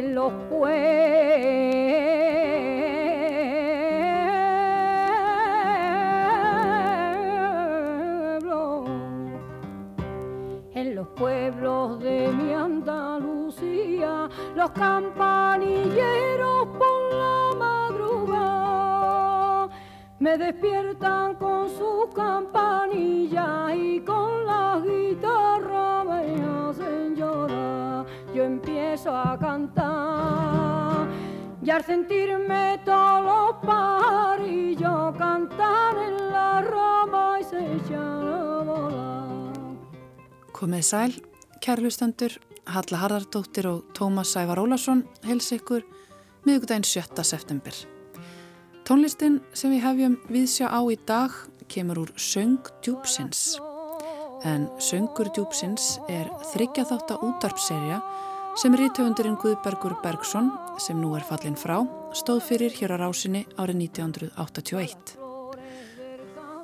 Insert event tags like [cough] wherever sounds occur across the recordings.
en los pueblos, en los pueblos de mi Andalucía, los campanilleros por la madrugada me despiertan con su campanilla y con la guitarra me hacen llorar. Yo empiezo a cantar y al sentirme todos los pajarillos cantar en la rama y se echan a volar. Komið sæl, kærlustendur, Halla Harðardóttir og Tómas Sævar Ólarsson hels ykkur miðugdægin 7. september. Tónlistin sem við hefjum viðsjá á í dag kemur úr Söng djúpsins. En Söngur djúpsins er þryggja þátt að útarpserja sem rítöfundurinn Guðbergur Bergson, sem nú er fallin frá, stóð fyrir hér á rásinni árið 1981.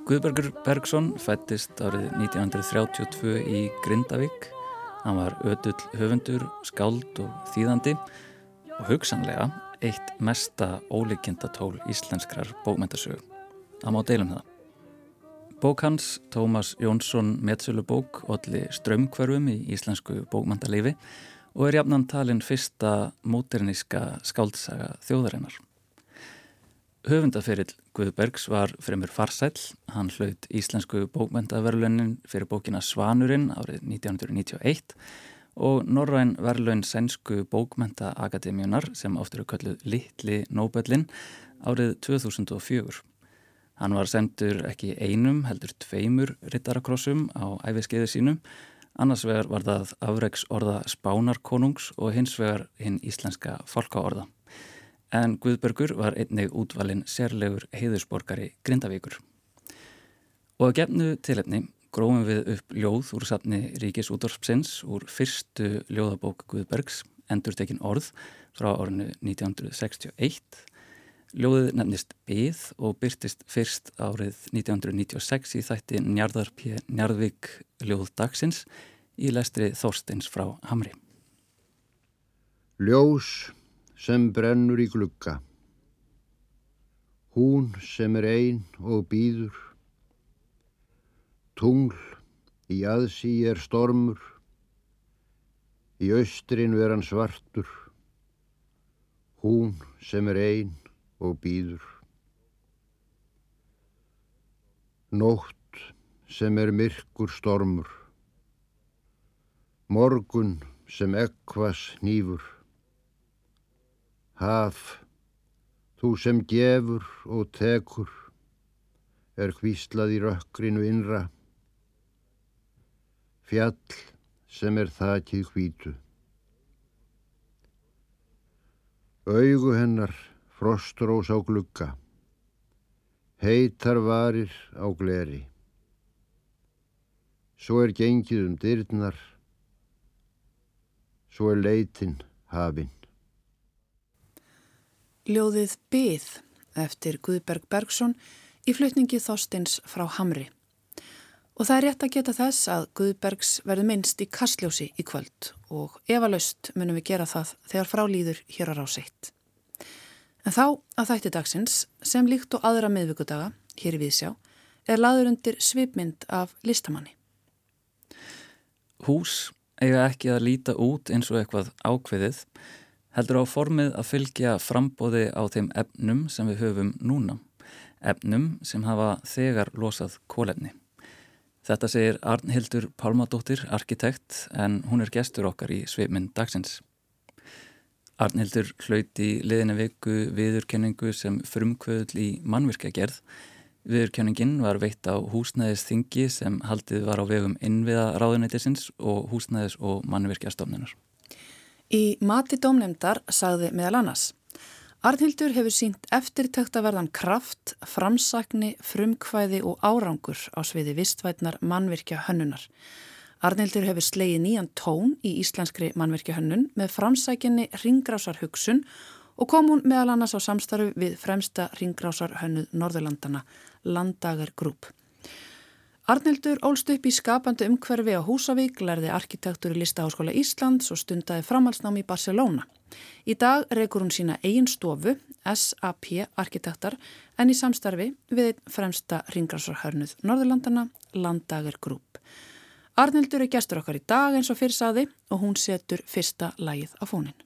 Guðbergur Bergson fættist árið 1932 í Grindavík. Hann var ödull höfundur, skáld og þýðandi og hugsanlega eitt mesta ólíkindatól íslenskrar bókmyndasögu. Það má deilum það. Bók hans, Tómas Jónsson Metsölubók, olli strömmkverfum í íslensku bókmyndalífi og er jafnan talin fyrsta móterníska skáldsaga þjóðarinnar. Höfundaferill Guðbergs var fremur farsæl. Hann hlaut íslensku bókmyndaverlunin fyrir bókina Svanurinn árið 1991 og Norræn verlaun sænsku bókmyndaakademíunar sem oft eru kölluð Littli Nóbellin árið 2004. Hann var sendur ekki einum heldur tveimur rittarakrossum á æfiskeiðu sínum. Annars vegar var það afreiks orða Spánarkonungs og hins vegar hinn íslenska fólkaorða en Guðbergur var einnig útvalinn sérlegur heiðusborgari Grindavíkur. Og að gefnu tilefni grófum við upp ljóð úr safni Ríkis útdorfsins úr fyrstu ljóðabók Guðbergs, Endurtekin orð, frá orðinu 1961. Ljóðið nefnist Byð og byrtist fyrst árið 1996 í þætti Njarðar P. Njarðvík ljóð dagsins í lestri Þorsteins frá Hamri. Ljós sem brennur í glugga. Hún sem er ein og býður. Tungl í aðsí er stormur. Í austrin veran svartur. Hún sem er ein og býður. Nótt sem er myrkur stormur. Morgun sem ekvas nýfur. Haf, þú sem gefur og tekur, er hvíslað í rökkrinu innra. Fjall sem er þakið hvítu. Augu hennar frostrós á glugga, heitar varir á gleri. Svo er gengið um dyrnar, svo er leitin hafinn. Ljóðið Byð eftir Guðberg Bergson í flutningi Þorstins frá Hamri. Og það er rétt að geta þess að Guðbergs verður minnst í kastljósi í kvöld og efalaust munum við gera það þegar frálýður hér á ráseitt. En þá að þætti dagsins sem líkt og aðra miðvíkudaga hér í Vísjá er laður undir svipmynd af listamanni. Hús eiga ekki að líta út eins og eitthvað ákveðið heldur á formið að fylgja frambóði á þeim efnum sem við höfum núna, efnum sem hafa þegar losað kólefni. Þetta segir Arnhildur Pálmadóttir, arkitekt, en hún er gestur okkar í sveiminn dagsins. Arnhildur hlauti liðinni viku viðurkenningu sem frumkvöðl í mannvirkjagerð. Viðurkenningin var veitt á húsnæðisþingi sem haldið var á vegum innviða ráðunætisins og húsnæðis- og mannvirkjastofnunar. Í mati dómnemdar sagði meðal annars Arnhildur hefur sínt eftirtöktaverðan kraft, framsakni, frumkvæði og árangur á sviði vistvætnar mannvirkja hönnunar. Arnhildur hefur slegið nýjan tón í íslenskri mannvirkja hönnun með framsækinni ringrásar hugsun og kom hún meðal annars á samstarfu við fremsta ringrásar hönnuð Norðurlandana, Landager Group. Arnildur ólst upp í skapandi umhverfi á Húsavík, lærði arkitektur í Listaháskóla Íslands og stundaði framhalsnám í Barcelona. Í dag reykur hún sína eigin stofu, SAP arkitektar, en í samstarfi við fremsta ringrásarhörnuð Norðurlandana, Landager Group. Arnildur er gestur okkar í dag eins og fyrrsaði og hún setur fyrsta lægið á fónin.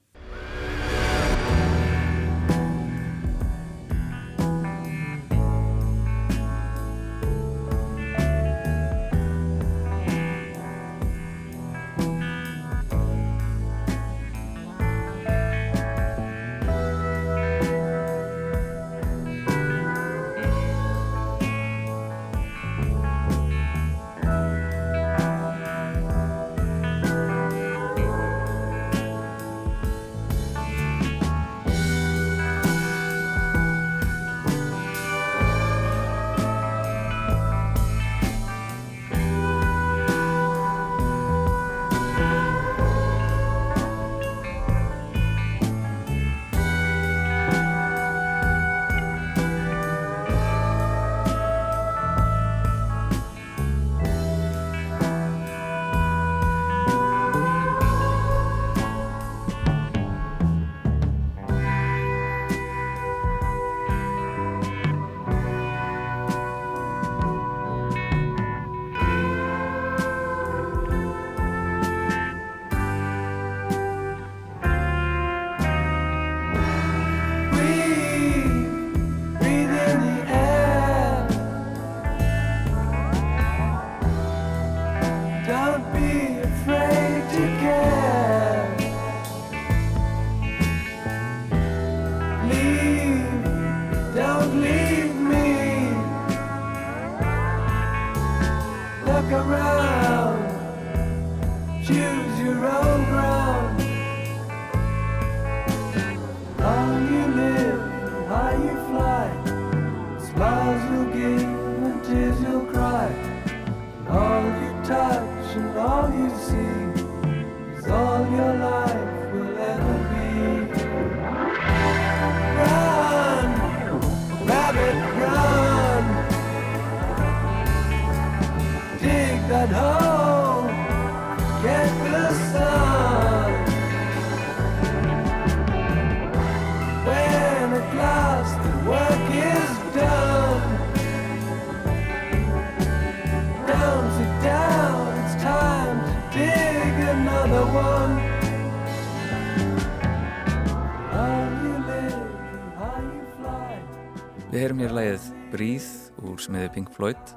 Smiði Pink Floyd.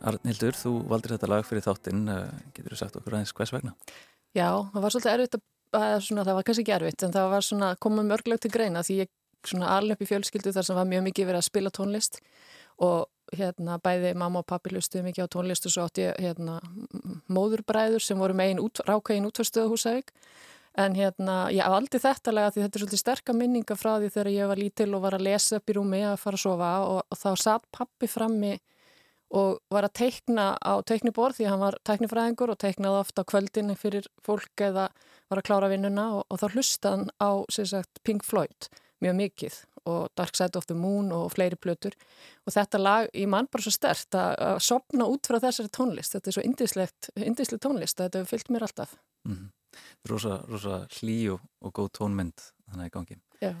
Arnildur, þú valdir þetta lag fyrir þáttinn. Eh, getur þú sagt okkur aðeins hvers vegna? Já, það var svolítið erfitt að, svona, það var kannski ekki erfitt, en það var svona komað mörgleg til greina því ég alveg upp í fjölskyldu þar sem var mjög mikið verið að spila tónlist og hérna bæði mamma og pappi lustuði mikið á tónlist og svo átti ég hérna móðurbræður sem voru með einn út, rákægin útvarstöðu húsæk En hérna, ég valdi þetta lega því þetta er svolítið sterkar minninga frá því þegar ég var lítil og var að lesa upp í rúmi að fara að sofa og, og þá satt pappi frammi og var að teikna á teikniborð því hann var teiknifræðingur og teiknaði ofta kvöldinni fyrir fólk eða var að klára vinnuna og, og þá hlusta hann á sagt, Pink Floyd mjög mikið og Dark Side of the Moon og fleiri plötur. Og þetta lag í mann bara svo stert að, að sopna út frá þessari tónlist, þetta er svo indislegt tónlist að þetta hefur fyllt mér alltaf. Mm -hmm rosa, rosa hlý og, og góð tónmynd þannig í gangi. Já,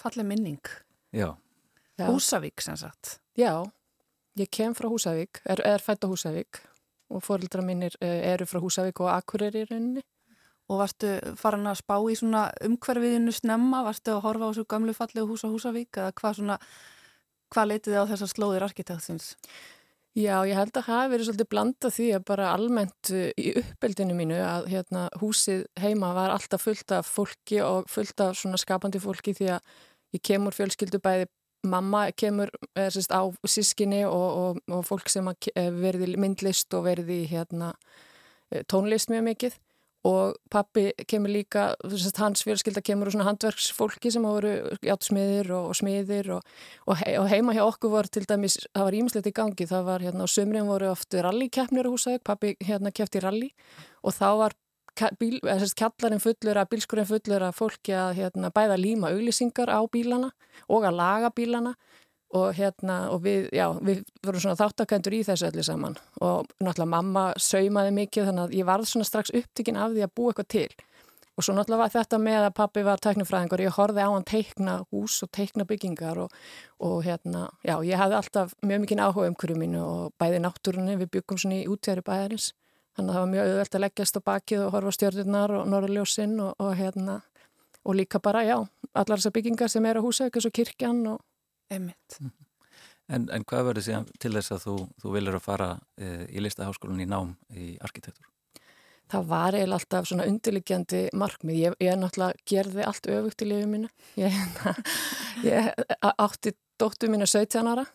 falleg minning. Já. Já. Húsavík sem sagt. Já, ég kem frá Húsavík, er, er fætt á Húsavík og fórildra mínir eh, eru frá Húsavík og Akureyri í rauninni. Og varstu farin að spá í svona umhverfiðinu snemma, varstu að horfa á svo gamlu fallegu húsa Húsavík eða hvað svona, hvað leitiði á þessar slóðir arkitektsins? Já, ég held að hafi verið svolítið blanda því að bara almennt uh, í uppeldinu mínu að hérna, húsið heima var alltaf fullt af fólki og fullt af svona skapandi fólki því að ég kemur fjölskyldu bæði mamma kemur sérst, á sískinni og, og, og fólk sem eh, verði myndlist og verði hérna, eh, tónlist mjög mikið og pappi kemur líka, hans fjölskylda kemur úr svona handverksfólki sem voru játsmiðir og, og smiðir og, og, og heima hjá okkur var til dæmis, það var ímislegt í gangi, það var hérna á sömurinn voru oft rallikeppnir á húsæk, pappi hérna kefti rally. Og þá var bíl, kallarinn fullur að bílskurinn fullur að fólki að hérna, bæða líma auglýsingar á bílana og að laga bílana og hérna og við, já, við vorum svona þáttakendur í þessu öllu saman. Og náttúrulega mamma saumaði mikið þannig að ég varð svona strax upptikinn af því að búa eitthvað til. Og svo náttúrulega var þetta með að pappi var teknifræðingur, ég horfið á hann teikna hús og teikna byggingar og, og hérna, já, ég hafði alltaf mjög mikið áhuga um hverju mínu og bæði náttúrunni, við byggum svona í útjæri bæðarins þannig að það var mjög auðvelt að leggjast á bakið og horfa stjórnirnar og norðljósinn og, og hérna, og líka bara, já, allar þessar byggingar sem er á húsa, ekki svo kirkjan og Einmitt. En, en hvað verður síðan til þess að þú, þú viljur að fara e, í listaháskólan í nám í arkitektur? Það var eiginlega alltaf svona undirliggjandi markmið. Ég, ég náttúrulega gerði allt öfugt í lifið mínu. Ég, [laughs] ég átti dóttu mínu 17 ára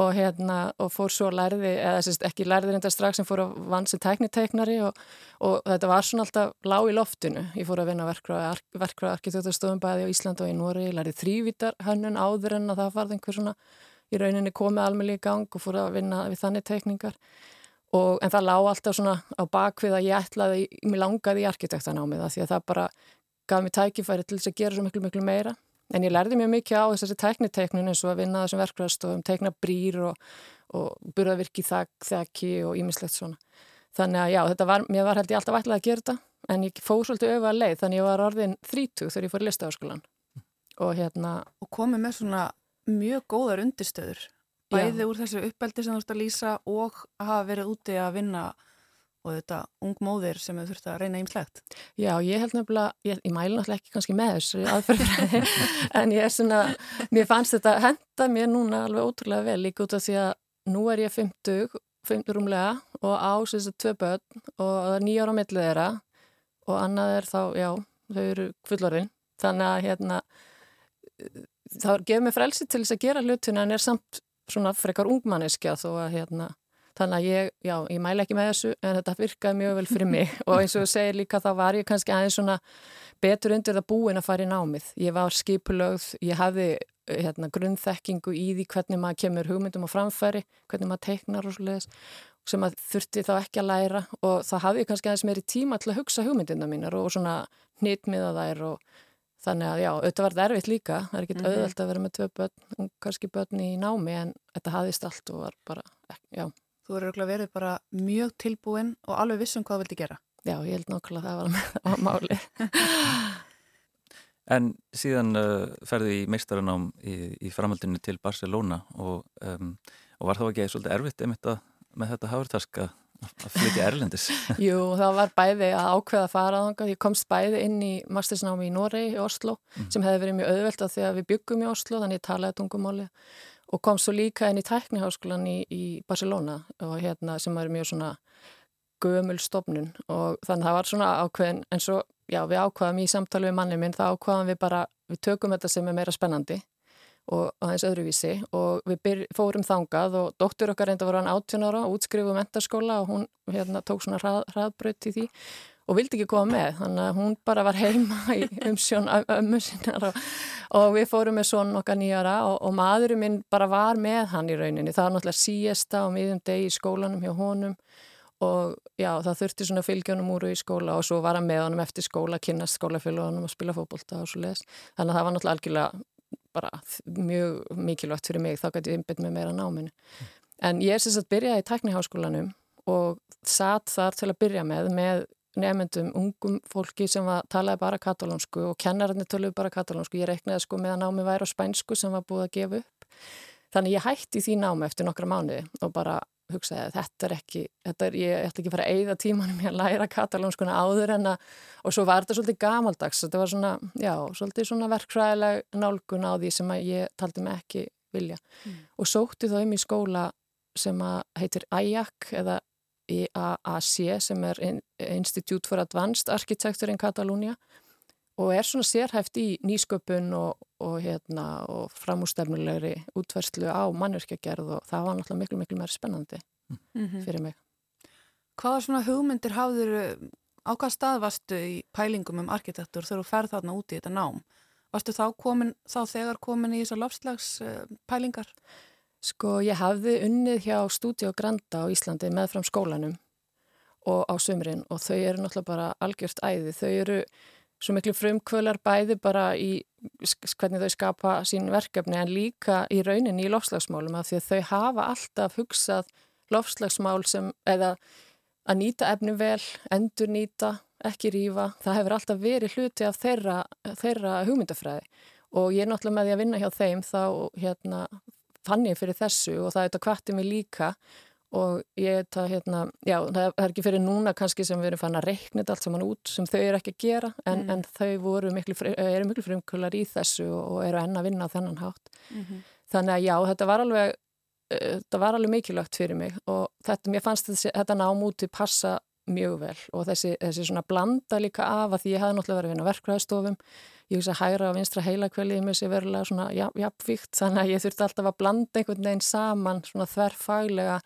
og, hérna, og fór svo lærði, eða sérst, ekki lærði reynda strax sem fór að vann sem tækniteiknari og, og þetta var svona alltaf lág í loftinu. Ég fór að vinna verkvæða arkitekturstofum bæði á Ísland og í Nóri. Ég lærði þrývítar hönnun áður en að það varði einhver svona í rauninni komið almeinlega í gang og fór að vinna við þannig teikningar og, en það lág alltaf svona á bakvið að ég ætlaði, mér langaði í arkitektanámið því að það bara gaf mér tækifæri til þess að gera svo miklu miklu meira en ég lærði mjög mikið á þessari tekniteiknun eins og að vinna þessum verkvæðastofum, teikna brýr og, og burðavirki þak, þakki og ímislegt svona þannig að já, þetta var, mér var held ég alltaf ætlaði að gera þetta en ég fóð svolítið auðvað leið þannig að ég var orðin 30 þegar ég fór í listaháskólan og hérna og komið með svona mjög góðar undirstöður bæði Já. úr þessu uppeldi sem þú ert að lýsa og hafa verið úti að vinna og þetta ung móðir sem þú þurft að reyna ímslegt. Já, ég held nefnilega, ég, ég mælu náttúrulega ekki kannski með þessu aðferðfræði, [laughs] en ég er svona, mér fannst þetta henda mér núna alveg ótrúlega vel líka út af því að nú er ég 50, 50 rúmlega og á þessu tvö börn og nýjára á millið þeirra og annað er þá, já, þau eru fullorinn, þannig að hérna þá gefur mér frelsi til þess að gera hlutuna en er samt svona frekar ungmanneskja þó að hérna þannig að ég, já, ég mæle ekki með þessu en þetta virkaði mjög vel fyrir mig [laughs] og eins og þú segir líka þá var ég kannski aðeins svona betur undir það búin að fara í námið ég var skipulögð, ég hafði hérna, grunnþekkingu í því hvernig maður kemur hugmyndum á framfæri, hvernig maður teiknar og svoleiðis sem maður þurfti þá ekki að læra og þá hafði ég kannski aðeins meiri tíma til að hugsa hugmyndina mínar og svona hnitmiða þær og Þannig að já, auðvitað var þetta erfitt líka, það er ekkit mm -hmm. auðvelt að vera með tvö börn, kannski börn í námi en þetta hafðist allt og var bara, já. Þú eru verið bara mjög tilbúin og alveg vissum hvað þú vildi gera. Já, ég held nokkula að það var á [laughs] máli. [laughs] en síðan uh, ferði í meistarannám í, í framhaldinu til Barcelona og, um, og var þá ekki svolítið erfitt einmitt að með þetta hafurtaska að flytja Erlendis [laughs] Jú, það var bæði að ákveða að fara ánga ég komst bæði inn í mastersnámi í Noregi í Oslo, mm. sem hefði verið mjög auðvelt að því að við byggum í Oslo, þannig ég talaði tungumáli og komst svo líka inn í tækniháskólan í, í Barcelona og hérna sem er mjög svona gömul stofnun. Og þannig það var svona ákveðin en svo, já, við ákveðum í samtali við manni minn, þá ákveðum við bara við tökum þetta sem er meira spennandi og aðeins öðruvísi. Og við byr, fórum þangað og dóttur okkar reynda voru hann 18 ára og útskrifu mentarskóla og hún hérna, tók svona hrað, hraðbröð í því og vildi ekki koma með þannig að hún bara var heima í umsjón ömmu sinnar og, og við fórum með svon okkar nýjara og, og maðurinn minn bara var með hann í rauninni það var náttúrulega síesta og miðjum deg í skólanum hjá honum og já það þurfti svona fylgjónum úr í skóla og svo var hann með honum eftir skóla, kynast skólafélagunum og spila fókbólta og svo les þannig að það var náttúrulega algjörlega bara mjög mikilvægt fyrir mig, þá gæti ég einbit með meira náminu. Mm. En ég er sem sagt byrjaði í tækniháskólanum og satt þar til að byrja með með nefnendum ungum fólki sem var, talaði bara katalónsku og kennararnir töluði bara katalónsku. Ég reiknaði sko með að námi væri á spænsku sem var búið að gefa upp. Þannig ég hætti því námi eftir nokkra mánuði og bara hugsaði að þetta er ekki, þetta er, ég ætti ekki að fara að eigða tímanum ég að læra katalónskuna áður en að, og svo var þetta svolítið gamaldags, þetta var svona, já, svolítið svona verkfræðileg nálgun á því sem að ég taldi mig ekki vilja mm. og sótti þá um í skóla sem að heitir IAC eða IAAC sem er Institute for Advanced Architecture in Catalonia og er svona sérhæft í nýsköpun og, og, hérna, og framústefnulegri útverslu á mannverkjagerð og það var náttúrulega miklu, miklu meira spennandi mm -hmm. fyrir mig. Hvaða svona hugmyndir hafður, á hvað stað varstu í pælingum um arkitektur þegar þú ferð þarna úti í þetta nám? Varstu þá, komin, þá þegar komin í þessar lofslags uh, pælingar? Sko, ég hafði unnið hjá Studio Granda á Íslandi meðfram skólanum og á sömurinn og þau eru náttúrulega bara algjört æði. Þau eru svo miklu frumkvölar bæði bara í hvernig þau skapa sín verkefni en líka í rauninni í lofslagsmálum af því að þau hafa alltaf hugsað lofslagsmál sem eða að nýta efni vel, endur nýta ekki rýfa, það hefur alltaf verið hluti af þeirra, þeirra hugmyndafræði og ég er náttúrulega með því að vinna hjá þeim þá hérna, fann ég fyrir þessu og það er þetta kvartið mig líka og ég þetta, hérna, já, það er ekki fyrir núna kannski sem við erum fann að reikna þetta allt saman út sem þau eru ekki að gera en, mm. en þau voru miklu, eru miklu frumkullar í þessu og eru enna að vinna á þennan hátt. Mm -hmm. Þannig að já, þetta var alveg, þetta var alveg mikilvægt fyrir mig og þetta, mér fannst þessi, þetta námúti passa mjög vel og þessi, þessi svona blanda líka af að því ég hafði náttúrulega verið að vinna verkvæðastofum ég hugsa hægra og vinstra heilakvelið í mig sé verulega svona jafnvíkt þannig að ég þurfti alltaf að blanda einhvern veginn saman svona þverrfaglega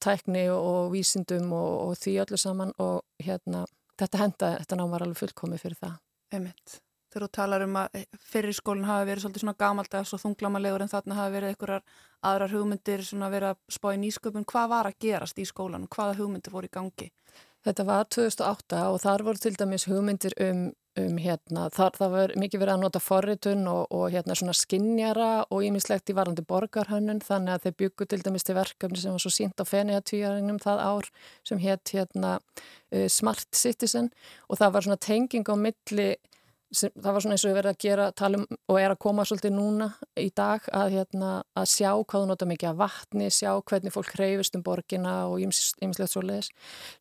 tækni og vísindum og, og því öllu saman og hérna þetta henda, þetta nám var alveg fullkomið fyrir það. Emitt, þegar þú talar um að fyrir skólinn hafi verið svolítið svona gamaldags og þunglamalegur en þarna hafi verið einhverjar aðrar hugmyndir svona verið að spá í nýsköpun, hvað var að gerast í skólan og hvaða hugmyndir voru í gangi? Þetta var 2008 og þar voru til dæmis hugmyndir um um hérna, þar það var mikið verið að nota forritun og, og hérna svona skinnjara og ímislegt í varandi borgarhönnun þannig að þeir byggu til dæmis til verkefni sem var svo sínt á fenniðatvíjaringnum það ár sem hétt hérna uh, Smart Citizen. Og það var svona tenging á milli sem, það var svona eins og við verðum að gera talum og er að koma svolítið núna í dag að, hérna, að sjá hvað þú nota mikið að vatni, sjá hvernig fólk hreyfist um borgina og ymslegt svo leiðis.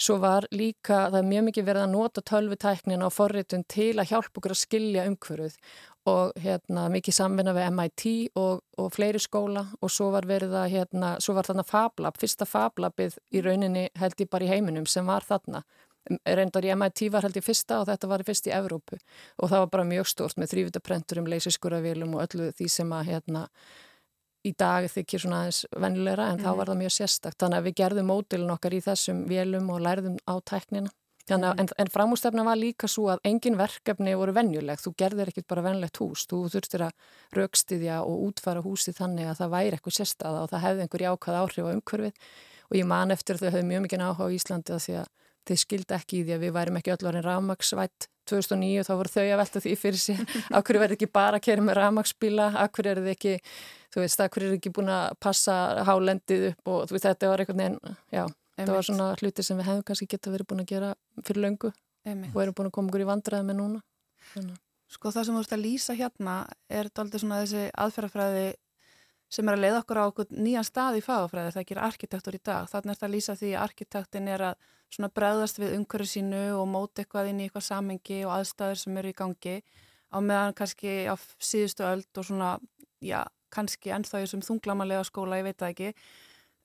Svo var líka, það er mjög mikið verið að nota tölvutæknin á forritun til að hjálpa okkur að skilja umhverfuð og hérna, mikið samvinna við MIT og, og fleiri skóla og svo var verið að, hérna, svo var þarna Fablab, fyrsta Fablabið í rauninni held ég bara í heiminum sem var þarna reyndar í MIT var held ég fyrsta og þetta var fyrst í Evrópu og það var bara mjög stort með þrývitaprenturum, leysiskurafélum og öllu því sem að hérna í dag þykir svona aðeins vennilegra en mm. þá mhm. var það mjög sérstakt. Þannig að við gerðum mótilin okkar í þessum vélum og lærðum á tæknina. Mm. En, en framústefna var líka svo að engin verkefni voru venjulegt. Þú gerðir ekkit bara venlegt hús. Þú þurftir að raukstiðja og útfara húsi þannig að það væri eitthvað sérstaða og það hefði einhver jákað áhrif á umhverfið og ég man eftir þau höfðu mjög mikið áhuga á Íslandi að því að þeir skildi ekki í því að við værim ekki öll orðin rafmagsvætt 2009 þá voru þau að velta því fyrir sig [laughs] akkur verður ekki bara að kera með rafmagsbíla akkur er þið ekki, þú veist, akkur er ekki búin að passa hálendið upp og veist, þetta var einhvern veginn, já það var svona hluti sem við hefum kannski geta verið búin að gera fyrir löngu Einmitt. og erum búin að koma okkur í vandraði með núna Þannig. Sko það sem þú ert að lýsa hérna er doldið svona þessi aðferðafræði sem er að leiða okkur á okkur nýjan stað í fagafræði það ekki arkitektur í dag. Þannig er þetta að lýsa því að arkitektin er að svona bregðast við umhverju sínu og móti eitthvað inn í eitthvað samengi og aðstæður sem eru í gangi á meðan kannski á síðustu öld og svona, já, kannski ennþá í þessum þunglamalega skóla, ég veit það ekki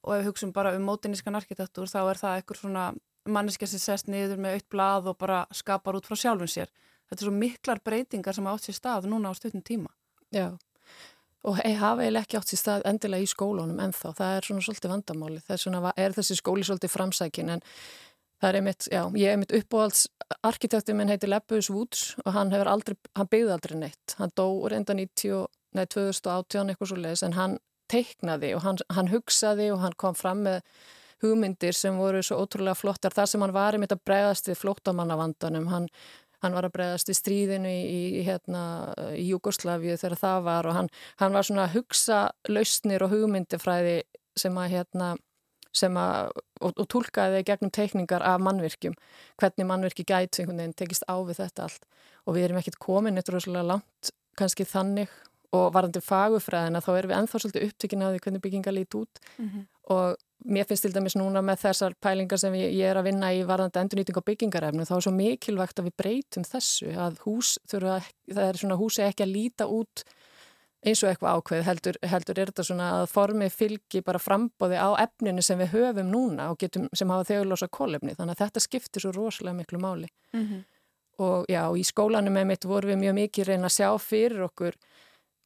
og ef við hugsun bara um mótinískan arkitektur þá er það eitthvað svona manneska sem sest niður með aukt blað og bara skapar út frá sjálfum sér. Þetta er svo miklar breytingar sem átt sér stað núna á stundin tíma. Já, og hei, hafa eiginlega ekki átt sér stað endilega í skólunum ennþá. Það er svona svolítið vandamáli. Það er, svona, er þessi skóli svolítið framsækin en Það er einmitt, já, ég er einmitt uppbóðalds arkitektur minn heitir Leppus Woods og hann hefur aldrei, hann byggði aldrei neitt. Hann dó reynda 90, nei 2018 eitthvað svo leiðis en hann teiknaði og hann, hann hugsaði og hann kom fram með hugmyndir sem voru svo ótrúlega flottar. Það sem hann var einmitt að bregðast við flóttamannavandanum, hann, hann var að bregðast við stríðinu í, í, hérna, í Jugoslavið þegar það var og hann, hann var svona að hugsa lausnir og hugmyndifræði sem að hérna sem að, og, og tólkaði þeir gegnum teikningar af mannvirkjum, hvernig mannvirki gæti einhvern veginn tekist á við þetta allt og við erum ekkert komin eitthvað rosalega langt kannski þannig og varandi fagufræðina þá erum við enþá svolítið upptökin að því hvernig bygginga lít út mm -hmm. og mér finnst til dæmis núna með þessar pælingar sem ég, ég er að vinna í varandi endurnýting á byggingarefnu þá er svo mikilvægt að við breytum þessu að hús þurfa, það er svona húsi ekki að líta út eins og eitthvað ákveð heldur, heldur er þetta svona að formi fylgi bara frambóði á efninu sem við höfum núna og getum, sem hafa þjóðlosa kólefni þannig að þetta skiptir svo rosalega miklu máli mm -hmm. og já, í skólanum með mitt voru við mjög mikið reyna að sjá fyrir okkur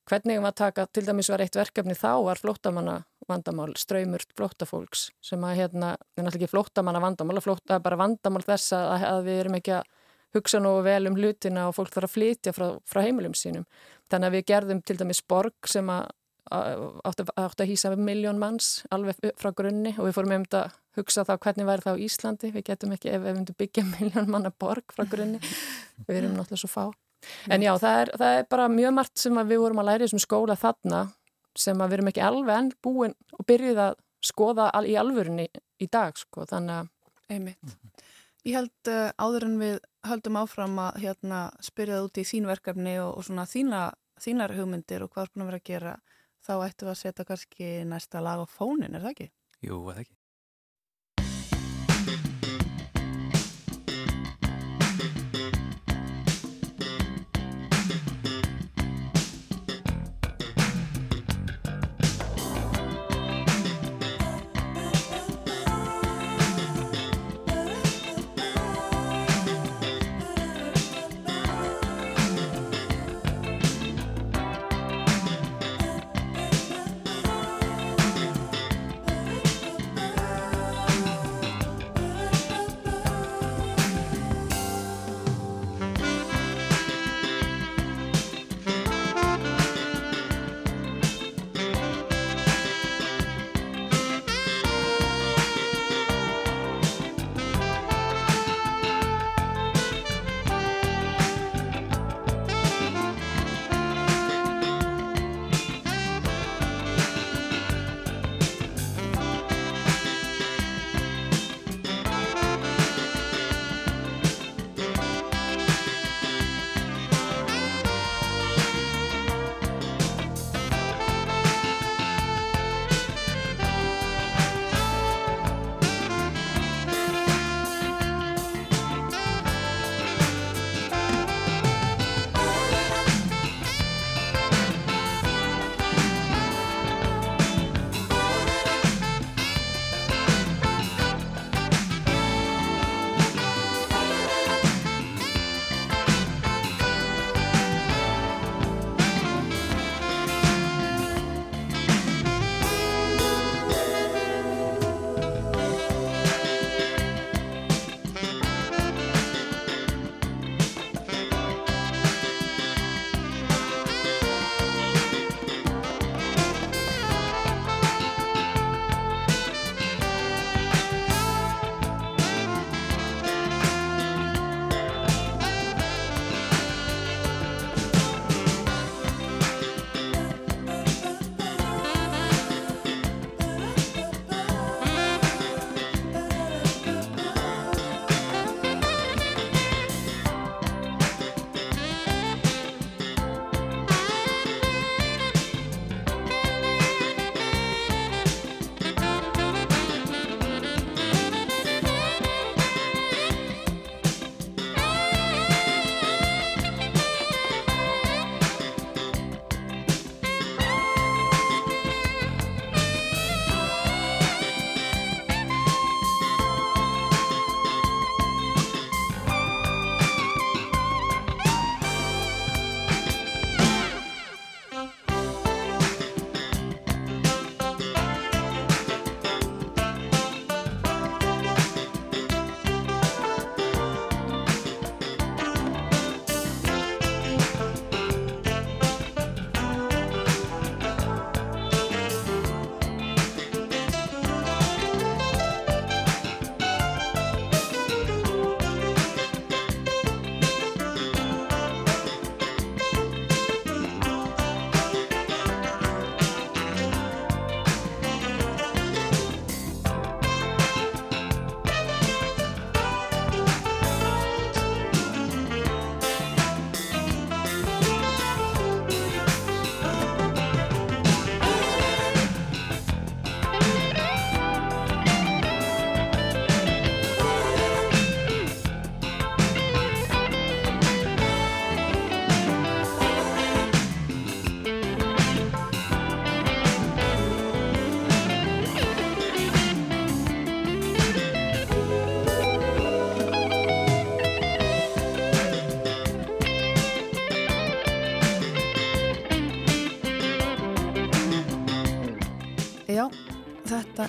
hvernig maður taka, til dæmis var eitt verkefni þá var flóttamanna vandamál, ströymur flóttafólks sem að hérna, það er náttúrulega ekki flóttamanna vandamál, flótta er bara vandamál þess að, að við erum ekki að hugsa nú vel um hlutina og fólk þarf að flytja frá, frá heimilum sínum Þannig að við gerðum til dæmis borg sem átti að hýsa miljón manns alveg frá grunni og við fórum um þetta að hugsa þá hvernig væri það á Íslandi. Við getum ekki ef við myndum byggja [laughs] miljón manna borg frá grunni. Við erum náttúrulega svo fá. En já, það er, það er bara mjög margt sem við vorum að læra í þessum skóla þarna sem við erum ekki alveg enn búin og byrjuð að skoða í alvörunni í dag. Sko. Þannig að... Einmitt. Ég held uh, áður en við höldum áfram að hérna, spyrja það út í þín verkefni og, og svona þína, þínar hugmyndir og hvað er búin að vera að gera, þá ættum við að setja kannski næsta lag á fónin, er það ekki? Jú, eða ekki.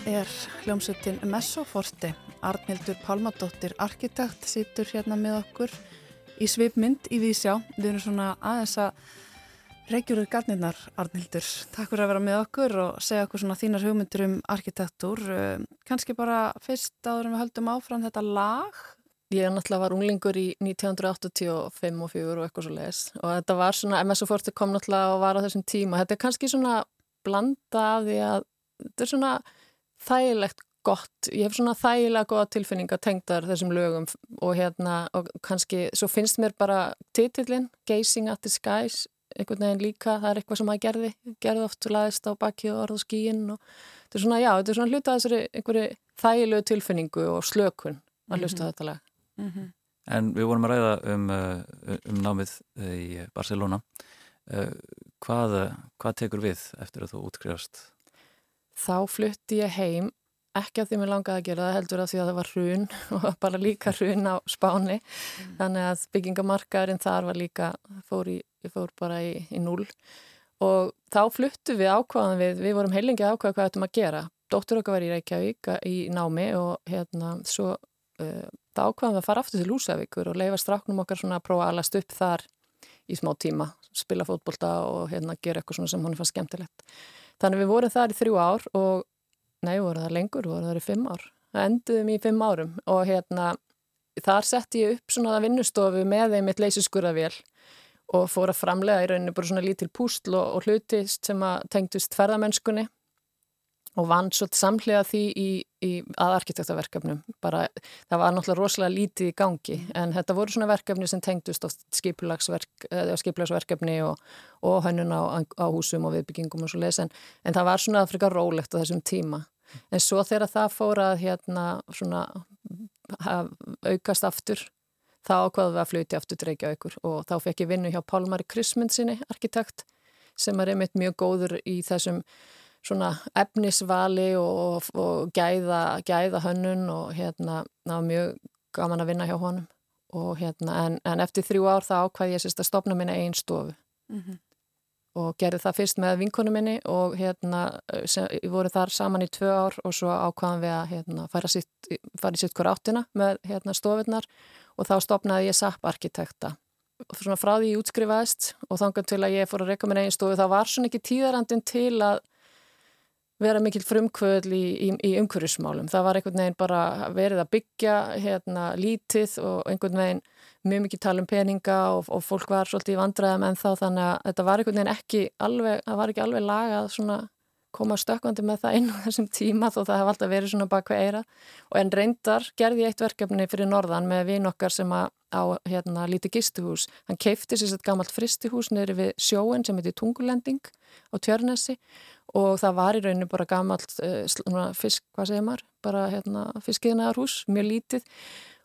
Er hljómsveitin Messoforti. Arnildur Pálmadóttir, arkitekt, sýtur hérna með okkur í svipmynd í Vísjá. Við erum svona aðeins að reykjurur garnirnar, Arnildur. Takk fyrir að vera með okkur og segja okkur svona þínar hugmyndur um arkitektúr. Eh, Kanski bara fyrst áður en við höldum áfram þetta lag. Ég náttúrulega var unglingur í 1985 og 4 og eitthvað svo leiðis og þetta var svona, MSO40 kom náttúrulega og var á þessum tíma. Þetta er kannski svona blanda af því að þetta er svona þægilegt gott, ég hef svona þægilega goða tilfinninga tengdar þessum lögum og hérna, og kannski, svo finnst mér bara titillin, Gazing at the Skies einhvern veginn líka, það er eitthvað sem maður gerði gerði oft laðist á baki og orð og skíin og þetta er svona, já, þetta er svona hluta þessari einhverju þægilegu tilfinningu og slökun að hlusta mm -hmm. þetta lag mm -hmm. En við vorum að ræða um, uh, um námið uh, í Barcelona uh, hvað, hvað tekur við eftir að þú útkrifast? Þá flutti ég heim ekki að því mér langaði að gera það heldur að því að það var hrun [laughs] og bara líka hrun á spáni. Mm. þannig að byggingamarkaðurinn þar var líka, fór, í, fór bara í, í núl og þá fluttu við ákvaðan við, við vorum heilingi ákvaða hvað ættum að gera. Dóttur okkar var í Reykjavík í námi og hérna svo uh, þá ákvaðan við að fara aftur til Lúsavíkur og leifa stráknum okkar svona að prófa að alast upp þar í smá tíma, spila fótbolta og hérna gera eitthvað svona sem hún fannst skemmtilegt þannig við vorum þar í þrjú ár og nei, voru það lengur, voru það í fimm ár. Það enduðum í fimm árum og hérna þar sett ég upp svona vinnustofu með þeim eitt leysiskurðavél og fór að framlega í rauninu bara svona lítil pústl og, og hlutist sem að tengdust ferðamennskunni og vann svo samlega því í, í aðarkitektaverkefnum bara það var náttúrulega rosalega lítið í gangi en þetta voru svona verkefni sem tengdust á skiplagsverkefni og, og hönnun á, á húsum og viðbyggingum og svo les en, en það var svona afrika rólegt á þessum tíma. En svo þegar það fór að hérna svona aukast aftur þá ákvaðum við að fluti aftur dreikja aukur og þá fekk ég vinnu hjá Pálmari Kristmundsinni arkitekt sem er einmitt mjög góður í þessum svona efnisvali og, og gæða, gæða hönnun og hérna það var mjög gaman að vinna hjá honum. Og hérna en, en eftir þrjú ár þá ákvæði ég sérst að stopna minna einn stofu. Mm -hmm. og gerði það fyrst með vinkonu minni og hérna sem, voru þar saman í tvö ár og svo ákvæðan við að hérna fara, sitt, fara í sitt hver áttina með hérna stofurnar og þá stopnaði ég SAP arkitekta. Frá því ég útskrifaðist og þangar til að ég fór að reyka minna einn stofu þá var svona ekki tíðarandin til að vera mikill frumkvöðl í, í, í umhverjusmálum. Það var einhvern veginn bara verið að byggja hérna, lítið og einhvern veginn mjög mikið tala um peninga og, og fólk var svolítið í vandræðum en þá þannig að þetta var einhvern veginn ekki alveg, það var ekki alveg lagað svona koma stökkvandi með það inn á þessum tíma þó það hef alltaf verið svona baka eira og en reyndar gerði ég eitt verkefni fyrir norðan með vinn okkar sem að á hérna lítið gistuhús hann keifti sér sett gammalt fristihús neyri við sjóen sem heiti Tungulending á Tjörnesi og það var í rauninu bara gammalt uh, fisk, hvað segir maður, bara hérna fiskiðnaðarhús, mjög lítið.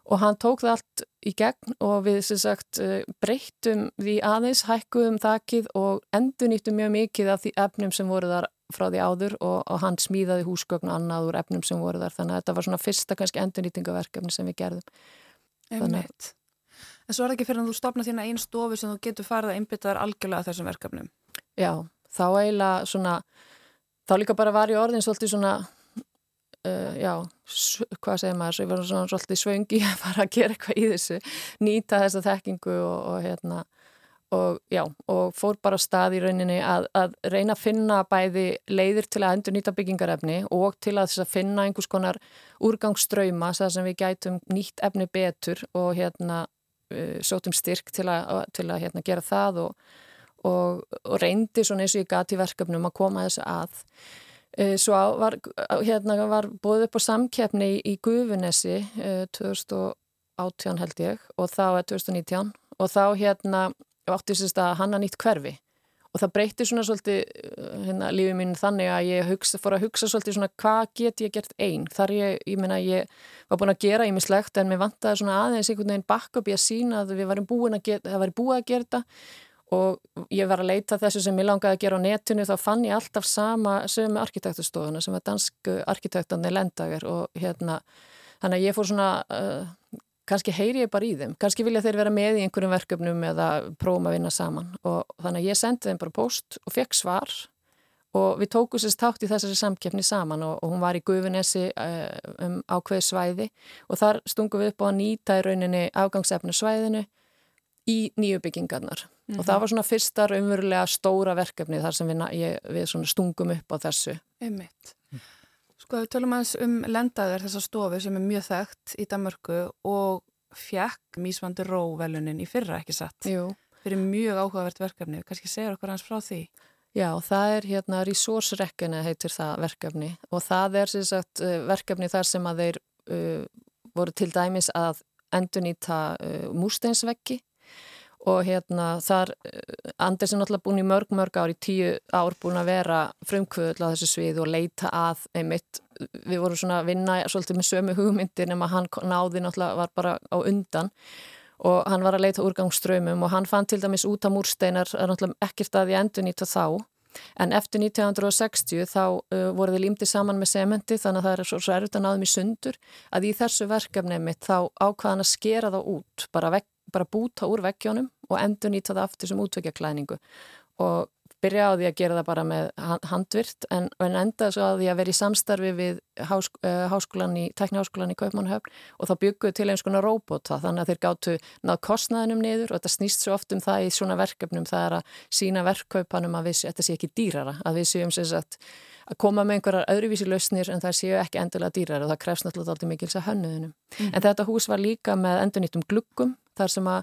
Og hann tók það allt í gegn og við sem sagt uh, breyttum því aðeins, hækkuðum þakkið og endur nýttum mjög mikið af því efnum sem voru þar frá því áður og, og hann smíðaði húsgögn annað úr efnum sem voru þar. Þannig að þetta var svona fyrsta kannski endurnýtingaverkefni sem við gerðum. Einmitt. En svo er það ekki fyrir að þú stopna þína einn stofu sem þú getur farið að einbytta þar algjörlega þessum verkefnum. Já, þá eiginlega svona þá líka bara var í orðin svolítið svona uh, já, hvað segir maður svo ég var svona svolítið svöngi að fara að gera eitthvað í þessu, nýta þessa þekkingu og, og hérna og já, og fór bara stað í rauninni að, að reyna að finna bæði leiðir til að endur nýta byggingarefni og til að að finna einhvers konar úrgangsströyma þar sem við gætum nýtt efni betur og hérna uh, sótum styrk til að, til að hérna, gera það og og, og reyndi svona eins og ég gati verkefnum að koma þessu að. Eh, svo var, hérna, var búið upp á samkeppni í, í Guðunessi 2018 held ég og þá er 2019 og þá hérna átti sérst að hanna nýtt hverfi. Og það breytti svona svolítið eh, hérna lífið mín þannig að ég hugsa, fór að hugsa svolítið svona hvað get ég gert einn þar ég, ég meina ég var búin að gera ímislegt en mér vantaði svona aðeins einhvern veginn bakk upp í að sína að við varum búin að gera, það var búið að gera þetta. Og ég var að leita þessu sem ég langaði að gera á netinu þá fann ég alltaf sama sömu arkitektustofuna sem var dansku arkitektanir lendager og hérna þannig að ég fór svona uh, kannski heyri ég bara í þeim, kannski vilja þeir vera með í einhverjum verkefnum eða prófum að vinna saman og þannig að ég sendi þeim bara post og fekk svar og við tókum sérst tátt í þessari samkeppni saman og, og hún var í Guðvinnesi uh, um ákveð svæði og þar stungum við upp á að nýta í rauninni afgangsefnu svæðinu í nýju byggingarnar mm -hmm. og það mhm. var svona fyrstar umverulega stóra verkefni þar sem við, ég, við stungum upp á þessu. Einmitt. Sko við tölum aðeins um lendaður þessa stofu sem er mjög þekkt í Danmörku og fjekk Mísvandur Ró velunin í fyrra ekki satt. Jú. Fyrir mjög áhugavert verkefni. Kanski segja okkur hans frá því? Já, það er hérna Resource-rekkina heitir það verkefni og það er sagt uh, verkefni þar sem að þeir uh, voru til dæmis að endunýta uh, músteinsveggi og hérna þar uh, Anders er náttúrulega búin í mörg mörg ár í tíu ár búin að vera frumkvöðl á þessu svið og leita að einmitt, við vorum svona að vinna svolítið með sömu hugmyndir nema hann náði náttúrulega var bara á undan. Og hann var að leita úrgangsströymum og hann fann til dæmis út af múrsteinar ekkert að því endur nýta þá. En eftir 1960 þá uh, voru þið límdi saman með sementi þannig að það er svo, erfitt að náðum í sundur að í þessu verkefni mitt þá ákvaðan að skera það út bara, vek, bara búta úr vekkjónum og endur nýta það aftur sem útvekjaklæningu og byrja á því að gera það bara með handvirt en, en enda svo að því að vera í samstarfi við hásk, uh, háskólan í, tekniháskólan í Kaupmannhöfn og þá bygguðu til eins konar róbota þannig að þeir gáttu náð kostnaðinum niður og þetta snýst svo oft um það í svona verkefnum það er að sína verkkaupanum að við, þetta sé ekki dýrara, að við séum sem sagt að koma með einhverjar öðruvísi lausnir en það séu ekki endilega dýrar og það krefst náttúrulega mikils að hönnuðunum. Mm. En þetta hús var líka með endurnýttum gluggum þar sem að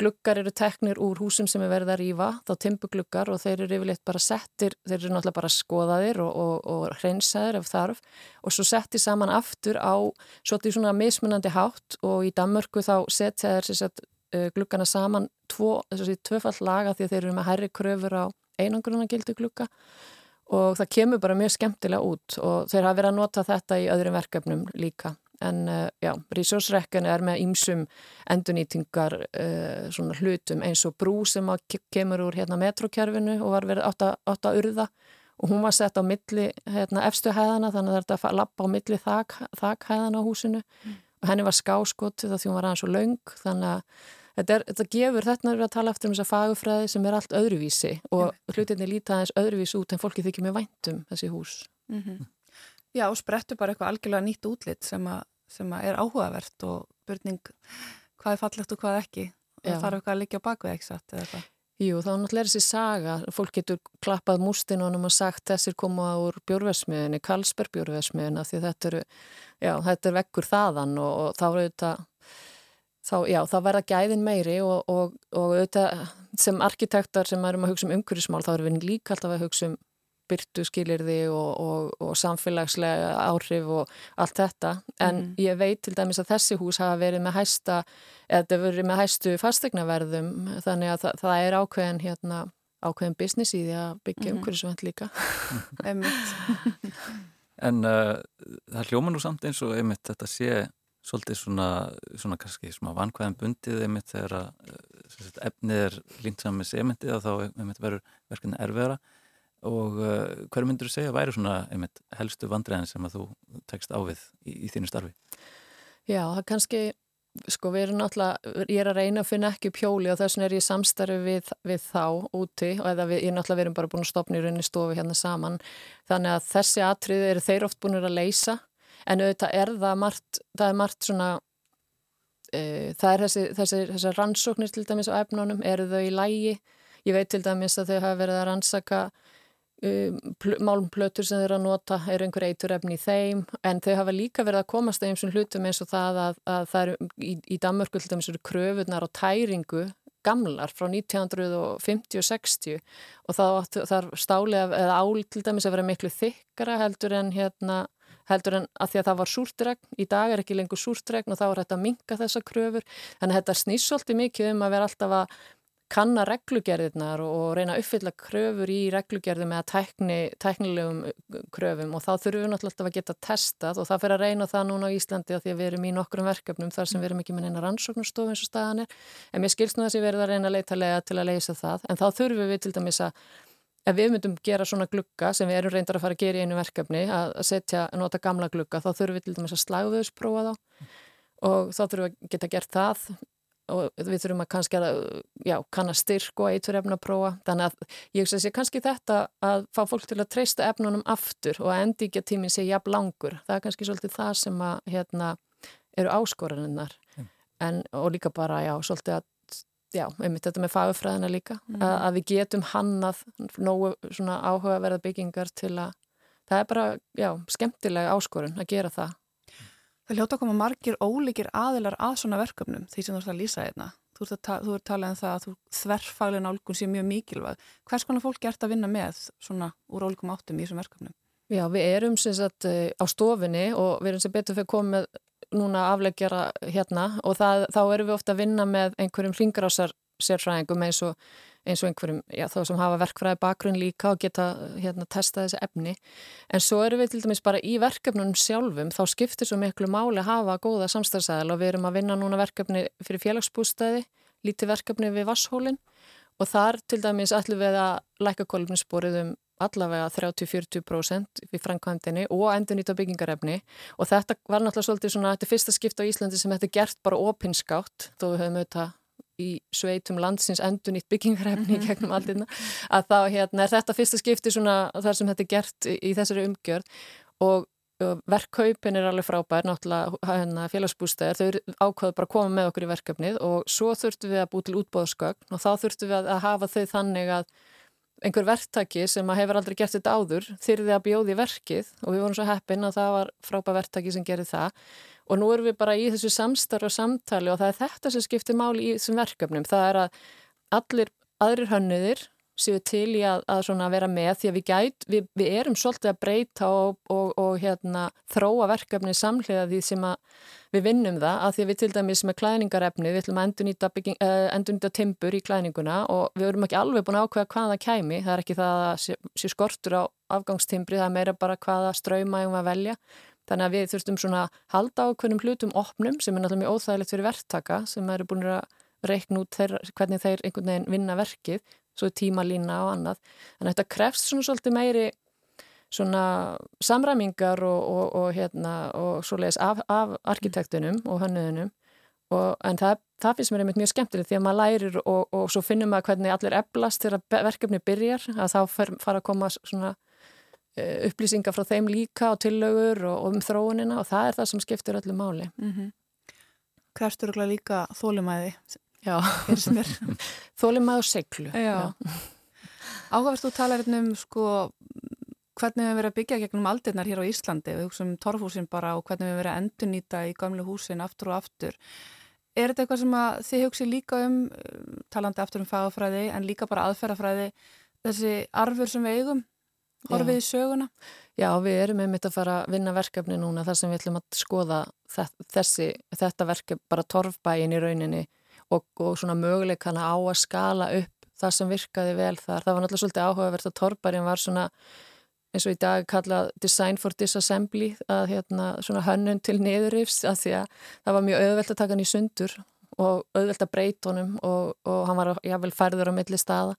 gluggar eru teknir úr húsum sem er verið að rýfa, þá timpugluggar og þeir eru yfirleitt bara settir, þeir eru náttúrulega bara skoðaðir og, og, og hreinsaðir ef þarf og svo settir saman aftur á svolítið svona mismunandi hátt og í Danmörku þá setja þeir sagt, gluggana saman tvo, tvöfall laga því þeir eru með hærri kröfur á einangruna gildu glugga og það kemur bara mjög skemmtilega út og þeir hafa verið að nota þetta í öðrum verkefnum líka en uh, já, resursrekkan er með ýmsum endunýtingar uh, hlutum eins og brú sem kemur úr hérna, metrokjörfinu og var verið átt að, átt að urða og hún var sett á milli hérna, efstu hæðana þannig að að lappa á milli þak, þakhæðana á húsinu mm. og henni var skáskott því hún var aðeins og laung þannig að þetta, er, þetta gefur, þetta er við að tala eftir um þessa fagufræði sem er allt öðruvísi og mm. hlutinni líta aðeins öðruvísi út en fólki þykir með væntum þessi hús mm -hmm. Já, og sprettu bara eitthvað algjörlega nýtt útlitt sem að sem er áhugavert og börning hvað er fallegt og hvað ekki. Og það þarf eitthvað að liggja á bakveg ekki satt eða eitthvað Jú, þá náttúrulega er þessi saga, fólk getur klappað mústinunum og sagt þessir koma úr bjórversmiðinni, Karlsberg bjórversmiðina því þetta eru, já, þetta er vekkur þaðan og, og þá eru þetta þá, já, þá verða gæðin meiri og, og, og auðvitað sem arkitektar sem erum að hugsa um umhverjusmál þá erum við líka alltaf að hugsa um byrtu skilirði og, og, og samfélagslega áhrif og allt þetta en mm. ég veit til dæmis að þessi hús hafa verið með hæsta eða þetta verið með hæstu fastegnaverðum þannig að það, það er ákveðin hérna, ákveðin business í því að byggja mm. umhverjusvend líka [laughs] [laughs] En uh, það hljóma nú samt eins og einmitt þetta sé svolítið svona, svona kannski svona vankvæðan bundið einmitt þegar að uh, efnið er línt saman með sementið og þá einmitt verður verkefni erfiðara og uh, hverju myndur þú segja væri svona einmitt, helstu vandræðin sem að þú tekst á við í, í þínu starfi? Já, það kannski, sko við erum náttúrulega, ég er að reyna að finna ekki pjóli og þess vegna er ég samstarfi við, við þá úti og eða við, ég er náttúrulega verið bara búin að stopna í rauninni stofi hérna saman. Þannig að þessi atrið eru þeir oft búin að leysa. En auðvitað er það margt, það er margt svona e, það er þessi, þessi, þessi rannsóknir til dæmis á efnunum, eru þau í lægi ég veit til dæmis að þau hafa verið að rannsaka málumplötur sem þeir að nota er einhver eiturefni í þeim en þau hafa líka verið að komast að einsum hlutum eins og það að, að það eru í, í Danmörku til dæmis eru kröfunar á tæringu gamlar frá 1950 og 60 og það er stálið eða ál til dæmis að vera miklu þykkara heldur en hérna heldur en að því að það var súrtregn, í dag er ekki lengur súrtregn og þá er þetta að minka þessa kröfur. Þannig að þetta snýst svolítið mikið um að vera alltaf að kanna reglugerðirnar og reyna að uppfylla kröfur í reglugerðum eða tækni, tæknilegum uh, kröfum og þá þurfum við náttúrulega að geta testað og það fyrir að reyna það núna á Íslandi að því að við erum í nokkrum verkefnum þar sem við erum ekki með eina rannsóknarstof eins og staðan er. En mér skilst nú þess að við erum að reyna að leita lega til að leysa það. En þá þurfum við til dæmis að ef við myndum gera svona glugga sem við erum reyndar að fara að gera í einu verkefni að setja, nota gamla glugga þá þurfum við til dæmis að slæguðusprófa þá. Og þá þurfum við að geta gert það og við þurfum að kannski að já, kanna styrk og eitur efna að prófa þannig að ég sé kannski þetta að fá fólk til að treysta efnunum aftur og að endíkja tíminn sé jafn langur það er kannski svolítið það sem að hérna, eru áskoraninnar mm. og líka bara, já, svolítið að já, einmitt þetta með fagufræðina líka mm. að, að við getum hannað nógu svona áhugaverða byggingar til að það er bara, já, skemmtilega áskorun að gera það Það hljóta að koma margir ólíkir aðilar að svona verkefnum því sem þú ert að lýsa. Hérna. Þú ert að, talað um það að þú þverfaglega nálgun sé mjög mikilvæg. Hvers konar fólk ert að vinna með svona úr ólíkum áttum í þessum verkefnum? Já, við erum sem sagt eh, á stofinni og við erum sem betur fyrir komið núna afleggjara hérna og það, þá erum við ofta að vinna með einhverjum hringrásar sérfræðingum eins og, eins og einhverjum, já þá sem hafa verkfræði bakgrunn líka og geta hérna testa þessi efni. En svo erum við til dæmis bara í verkefnunum sjálfum, þá skiptir svo miklu máli að hafa góða samstæðsæðal og við erum að vinna núna verkefni fyrir félagsbústæði, lítið verkefni við Vasshólinn og þar til dæmis ætlum við að læka kolumnisporið um allavega 30-40% við framkvæmdini og endur nýta byggingarefni og þetta var náttúrulega svolítið svona þetta fyrsta skipt á Íslandi sem þetta er gert bara opinskátt þó við höfum auðvitað í sveitum landsins endur nýtt byggingarefni mm -hmm. gegnum allirna að þá hérna, er þetta fyrsta skipti svona þar sem þetta er gert í, í þessari umgjörð og verkkaupin er alveg frábær, náttúrulega hérna, félagsbústæðir, þau ákvaðu bara að koma með okkur í verkefnið og svo þurftum við að bú til útbóðskögn og þá þurftum við að hafa þau þannig að einhver verktaki sem að hefur aldrei gert þetta áður þyrði að bjóði verkið og við vorum svo heppin að það var frábæð verktaki sem gerir það og nú erum við bara í þessu samstarf og samtali og það er þetta sem skiptir máli í þessum verkefnum. Það er að allir aðrir hönnuðir séu til í að, að vera með því að við, gæt, við, við erum svolítið að breyta og, og, og hérna, þróa verkefni samhliða því sem við vinnum það að því að við til dæmis með klæningarefni við ætlum að endurnýta, bygging, uh, endurnýta timbur í klæninguna og við erum ekki alveg búin að ákveða hvaða kæmi, það er ekki það að sé, sé skortur á afgangstimbri, það er meira bara hvaða ströyma um að velja. Þannig að við þurftum svona halda á hvernig hlutum opnum sem er náttúrulega mjög óþægilegt fyrir verktaka sem eru búin að reikn út þeir, hvernig þeir einhvern veginn vinna verkið svo tímalína og annað. Þannig að þetta krefst svona svolítið meiri svona samræmingar og, og, og hérna og svoleiðis af, af arkitektunum og hönnuðunum en það, það finnst mér einmitt mjög skemmtilegt því að maður lærir og, og svo finnum maður hvernig allir eblast þegar verkefni byrjar að þá fer, fara að koma svona uh, upplýsingar frá þeim líka og tillögur og um þróunina og það er það sem skiptir öllu máli. Mm -hmm. Krefstur líka þólumæði Já, þólum maður seglu. Áhugavert þú talar hérna um sko, hvernig við verðum að byggja gegnum aldirnar hér á Íslandi, við hugsaum torfhúsin bara og hvernig við verðum að endurnýta í gamlu húsin aftur og aftur. Er þetta eitthvað sem þið hugsi líka um, talandi aftur um fagafræði en líka bara aðferðafræði, þessi arfur sem við eigum, horfið í söguna? Já, við erum einmitt að fara að vinna verkefni núna þar sem við ætlum að skoða þessi, þetta verkefni, bara torfbæin í rauninni og, og svona möguleikana á að skala upp það sem virkaði vel þar. Það var náttúrulega svolítið áhugavert að torparinn var svona eins og í dag kallað design for disassembly að hérna svona hönnun til niðurrifs að því að það var mjög auðvelt að taka hann í sundur og auðvelt að breyta honum og, og hann var jável færður á milli staða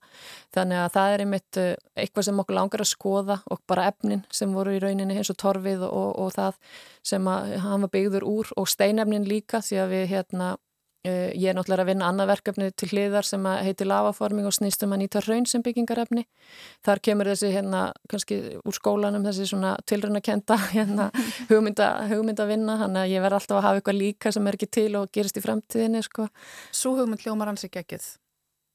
þannig að það er einmitt eh, eitthvað sem okkur langar að skoða og bara efnin sem voru í rauninni eins og torfið og, og það sem að hann var byggður úr og steinefnin líka því að við hérna ég er náttúrulega að vinna annað verkefni til hliðar sem heitir lavaforming og snýstum að nýta raun sem byggingarefni. Þar kemur þessi hérna kannski úr skólanum þessi svona tilröndakenda [laughs] hérna, hugmynda, hugmynda vinna. Þannig að ég verð alltaf að hafa eitthvað líka sem er ekki til og gerist í framtíðinni. Sko. Svo hugmynd hljómar hans ekki ekkið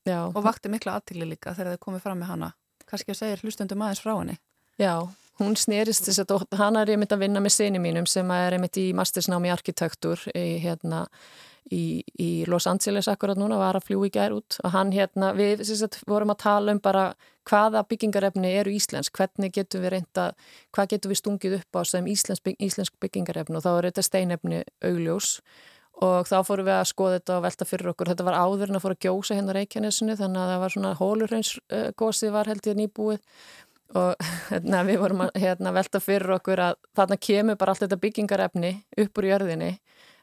Já. og vakti mikla aðtili líka þegar þið komið fram með hana. Kannski að segja hlustundum aðeins frá henni. Já, hún snerist þess að hana er myndi að vinna með sinni mínum sem er einmitt í mastersnámi arkitektur í hérna í, í Los Angeles akkurat núna var að fljú í gær út. Og hann hérna, við sagt, vorum að tala um bara hvaða byggingarefni eru íslensk, hvernig getum við reynda, hvað getum við stungið upp á sem íslensk, íslensk byggingarefni? Og þá er þetta steinefni augljós. Og þá fórum við að skoða þetta og velta fyrir okkur, þetta var áður en að fóra að gjósa hérna Reykjanesinu þannig að það var svona hólurheinsgósið var held ég nýbúið og [laughs] hérna, við vorum að hérna, velta fyrir okkur að þarna kemur bara allt þetta byggingarefni upp úr jörðinni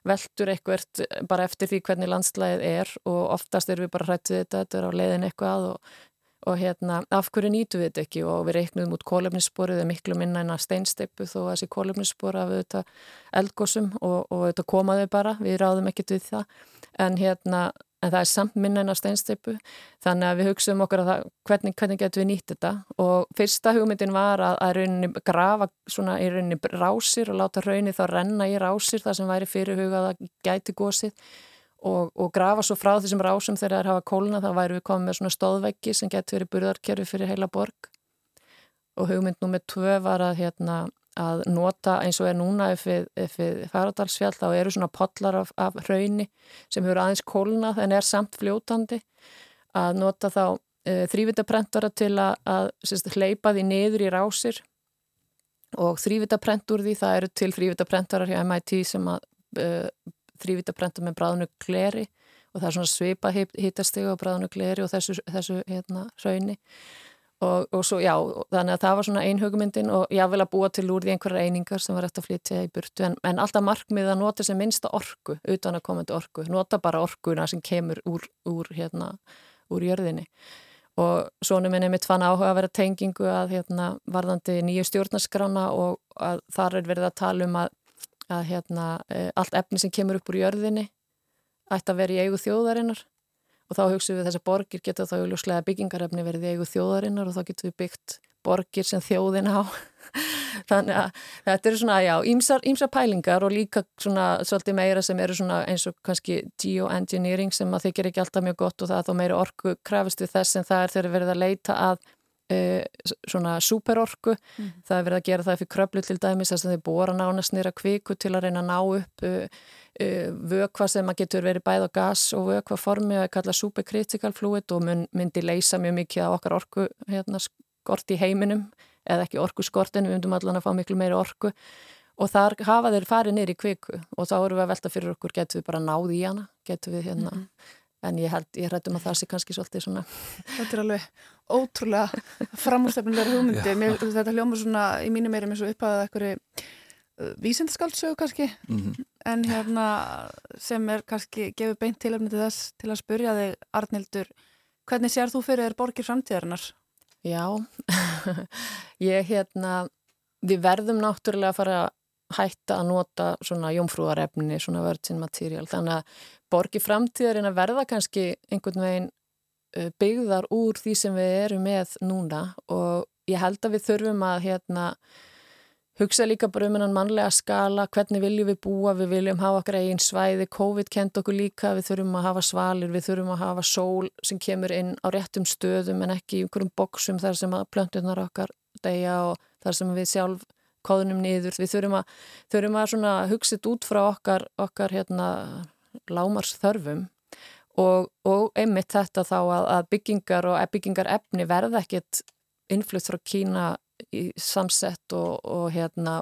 veldur eitthvert bara eftir því hvernig landslæðið er og oftast er við bara hrættið þetta, þetta er á leiðin eitthvað og, og hérna, af hverju nýtu við þetta ekki? Og við reiknum út kólefnissporið eða miklu minna en að steinsteipu þó að þessi kólefnisspor af þetta eldgósum og, og þetta komaði bara, við ráðum ekkert við það. En hérna en það er samt minna en að steinsteipu þannig að við hugsaum okkur að það, hvernig, hvernig getum við nýtt þetta? Og fyrsta hugmyndin var að, að rauninni grafa svona í rauninni rásir og láta rauninni þá renna í rásir það sem væri fyrirhugað að gæti gósið og, og grafa svo frá þessum rásum þegar það er hafa kóluna þá væri við komið með svona stóðveggi sem getur verið burðarkerfi fyrir heila borg. Og hugmynd nummið tvö var að hérna að nota eins og er núna ef við, við faradalsfjall þá eru svona podlar af, af hrauni sem hefur aðeins kólnað en er samt fljótandi. Að nota þá e, þrývitaprentara til að, að sérst, hleypa því niður í rásir. Og þrývitaprent úr því það eru til þrývitaprentarar hjá MIT sem að uh, þrývitaprenta með bráðnu gleri og það er svona svipa hittastega á bráðnu gleri og þessu, þessu hérna, hrauni Og, og svo, já, þannig að það var svona einhugmyndin og ég vil að búa til úr því einhverja einingar sem var eftir að flytja í burtu. En, en alltaf markmið að nota sem minnsta orku utan að komandi orku, nota bara orkuna sem kemur úr, úr hérna, úr jörðinni. Og svona minn er mitt fann áhuga að vera tengingu að hérna varðandi nýju stjórnarskrána og að þar er verið að tala um að, að hérna e, allt efni sem kemur upp úr jörðinni ætti að vera í eigu þjóðarinnar og þá hugsaum við þess að borgir geta þá auðvitað byggingarefni verið í eigu þjóðarinnar og þá getum við byggt borgir sem þjóðin á [laughs] þannig að þetta eru svona, já, ímsar pælingar og líka svona svolítið meira sem eru svona eins og kannski geoengineering sem að þykir ekki alltaf mjög gott og það er þá meira orku krafist við þess en það er þegar verið að leita að Uh, svona superorku mm. það er verið að gera það fyrir kröflu til dæmis þess að þeir bóra nánast nýra kviku til að reyna að ná upp uh, vökva sem að getur verið bæð á gas og vökva formi að kalla supercritical fluid og mun, myndi leysa mjög mikið á okkar orku hérna, skort í heiminum eða ekki orku skortin, við myndum allan að fá miklu meiri orku. Og þar hafa þeir farið nýri kviku og þá eru við að velta fyrir okkur getur við bara náð í hana? Getur við hérna mm en ég held, ég hrættum að það sé kannski svolítið svona Þetta er alveg ótrúlega framústefnilega hugmyndi Mér, þetta hljómar svona í mínu meirum eins og upphæðað eitthvað uh, vísendaskaldsögu kannski mm -hmm. en hérna sem er kannski gefið beint tilöfni til þess til að spurja þig Arnildur hvernig sér þú fyrir þér borgir framtíðarinnar? Já [laughs] ég hérna við verðum náttúrulega að fara hætta að nota svona jómfrúarefni, svona virgin material þannig að borgi framtíðarinn að verða kannski einhvern veginn uh, byggðar úr því sem við erum með núna og ég held að við þurfum að hérna hugsa líka bara um hennan mannlega skala, hvernig viljum við búa, við viljum hafa okkar eigin svæði, COVID kent okkur líka, við þurfum að hafa svalir, við þurfum að hafa sól sem kemur inn á réttum stöðum en ekki í einhverjum boksum þar sem að plöntunar okkar degja og þar sem við sjálf kóðunum niður, við þurfum að, þurfum að þetta út frá okkar, okkar hérna, lámars þörfum og, og einmitt þetta þá að, að byggingar og byggingar efni verða ekkit innflutt frá Kína samsett og, og hérna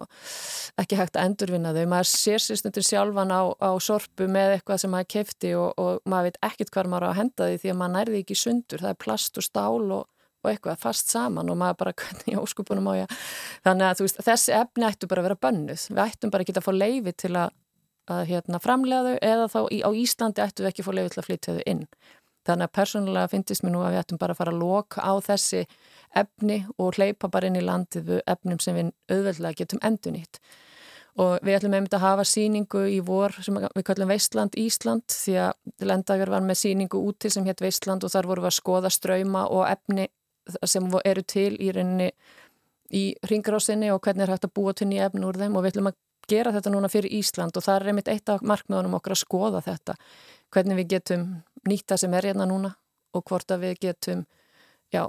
ekki hægt að endurvinna þau. Maður sér sér stundur sjálfan á, á sorpu með eitthvað sem maður kefti og, og maður veit ekkit hvað maður á að henda því því að maður nærði ekki sundur, það er plast og stál og og eitthvað fast saman og maður bara [laughs] hvernig óskupunum á ég þannig að veist, þessi efni ættu bara að vera bönnuð. Við ættum bara ekki að fá leifi til að, að hérna, framlega þau eða þá í, á Íslandi ættu við ekki að fá leifi til að flytja þau inn. Þannig að persónulega finnst mér nú að við ættum bara að fara að loka á þessi efni og hleypa bara inn í landið efnum sem við auðveldlega getum endur nýtt og við ætlum einmitt að hafa síningu í vor sem við kallum Veistland Ísland því að lendagar var með síningu úti sem hétt Veistland og þar voru við að skoða ströyma og efni sem eru til í rauninni í ringrásinni og hvernig er hægt að búa til nýja efn úr þeim. Og við ætlum að gera þetta núna fyrir Ísland og það er einmitt eitt af markmiðunum okkar að skoða þetta. Hvernig við getum nýta sem er hérna núna og hvort að við getum já,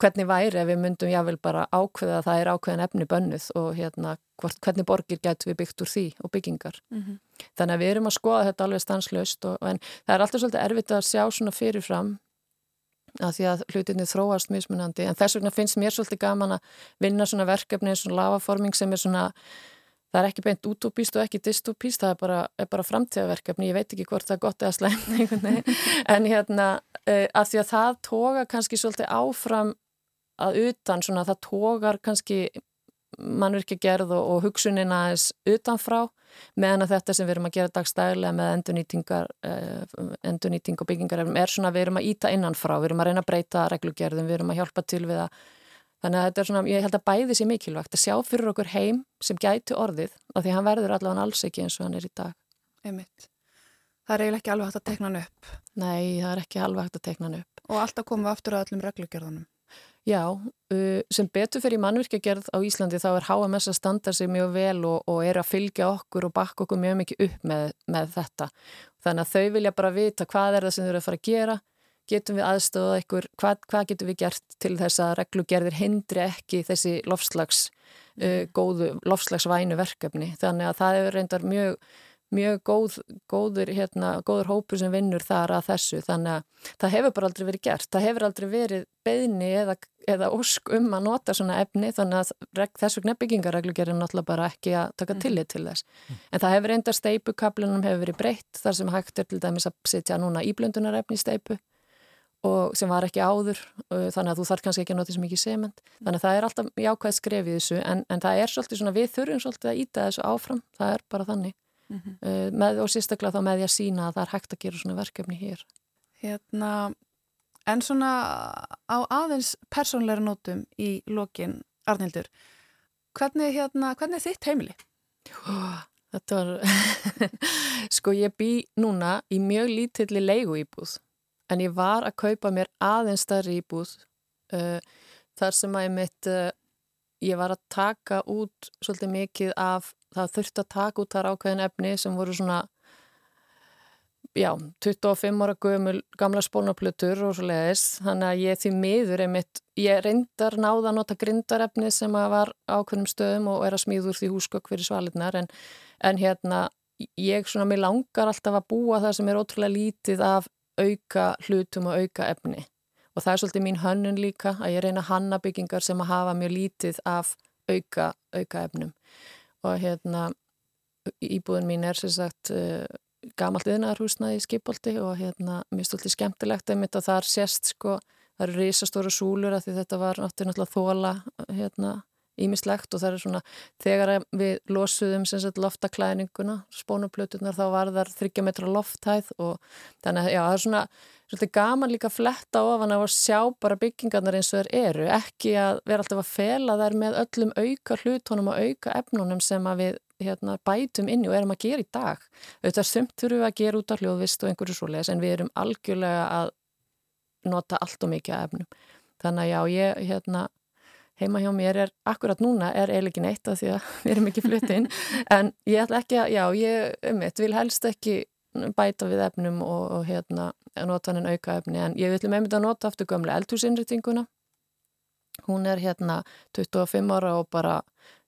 hvernig væri ef við myndum jável bara ákveða að það er ákveðin efni bönnuð og hérna hvort, hvernig borgir getum við byggt úr því og byggingar mm -hmm. þannig að við erum að skoða þetta alveg stanslöst og, en það er alltaf svolítið erfitt að sjá svona fyrirfram að því að hlutinni þróast mismunandi en þess vegna finnst mér svolítið gaman að vinna svona verkefni eins og lavaforming sem er svona, það er ekki beint utopíst og ekki dystopíst, það er bara, er bara framtíðaverkefni, ég veit ekki hvort það er gott eða slæm [laughs] en hérna uh, að því að það tógar kannski svolítið áfram að utan svona það tógar kannski mannverkjagerð og, og hugsunin aðeins utanfrá meðan að þetta sem við erum að gera dagstæðilega með endurnýtingar uh, endurnýting og byggingar er svona við erum að íta innanfrá, við erum að reyna að breyta reglugerðum, við erum að hjálpa til við að þannig að þetta er svona, ég held að bæði sér mikilvægt að sjá fyrir okkur heim sem gæti orðið af því hann verður allavega alls ekki eins og hann er í dag Einmitt. Það er eiginlega ekki alveg hægt að tekna hann upp Nei, það er ekki alveg hægt að tekna hann upp Og alltaf komum við aftur að öllum reglugerðunum Já, uh, sem betur fyrir mannvirkjagerð á Íslandi þá er HMS að standa sig mjög vel og, og er að fylgja okkur og bakka okkur mjög mikið upp með, með þetta. Þannig að þau vilja bara vita hvað er það sem þau eru að fara að gera, getum við aðstofað eitthvað, hvað, hvað getum við gert til þess að reglugerðir hindri ekki þessi lofslags uh, góðu, lofslagsvænu verkefni? Þannig að það er reyndar mjög mjög góð, góður, hérna, góður hópur sem vinnur þar að þessu. Þannig að það hefur bara aldrei verið gert. Það hefur aldrei verið beðni eða, eða ósk um að nota svona efni þannig að þessu knebyggingarreglu gerir náttúrulega bara ekki að taka mhm. tillit til þess. Mm. en það hefur enda steipukablinum hefur verið breytt þar sem hægt er til dæmis að setja núna íblöndunarefni í steipu og sem var ekki áður þannig að þú þarf kannski ekki að nota þessu mikið sement þannig að það er alltaf jákvæð skrefið þessu en, en það er svolítið svona við þurfum svolítið að íta þessu áfram, það er bara þannig mm -hmm. uh, með, og sérstaklega þá með því að sína að það er hægt að gera svona verkefni hér Hérna, en svona á aðeins persónleira nótum í lokin Arnildur hvernig, hérna, hvernig er þitt heimili? Ó, þetta var [laughs] sko ég bý núna í mjög lítilli leigu íbúð en ég var að kaupa mér aðeins starri íbúð uh, þar sem að ég mitt uh, ég var að taka út svolítið mikið af það þurfti að taka út þar ákveðin efni sem voru svona já, 25 ára gömul gamla spólnarplutur og svo leiðis þannig að ég því miður einmitt ég reyndar náða að nota grindarefni sem að var ákveðnum stöðum og er að smíður því húsgökk fyrir svalinnar en, en hérna ég svona, mér langar alltaf að búa það sem er ótrúlega lítið af auka hlutum og auka efni. Og það er svolítið mín hönnun líka að ég reyna hanna byggingar sem að hafa mjög lítið af auka, auka efnum. Og hérna íbúðin mín er sem sagt uh, gamalt yðnarhúsnaði í skipolti og hérna mér stolti skemmtilegt að það er sérst sko, það eru risastóra súlur að því þetta var náttúrulega þóla hérna ímislegt og það er svona þegar við losuðum loftaklæðninguna, spónuplötunar þá var þar þryggja metra lofthæð og þannig að já, það er svona svolítið gaman líka að fletta ofan af að sjá bara byggingarnar eins og þeir eru. Ekki að vera alltaf að fela þær með öllum auka hlutónum og auka efnunum sem að við hérna, bætum inn og erum að gera í dag. Auðvitað sumt þurfum við að gera út af hljóðvist og einhverju svoleiðis en við erum algjörlega að nota allt og mikið af efnum. Þannig að já, ég hérna heima hjá mér er, akkurat núna er eiginlega neitt af því að [laughs] við erum ekki fluttinn en ég ætla ekki að, já, ég um mitt vil helst ekki bæta við efnum og, og hérna nota hann en auka efni en ég vil með mynda að nota aftur gömlega eldhúsinnritinguna hún er hérna 25 ára og bara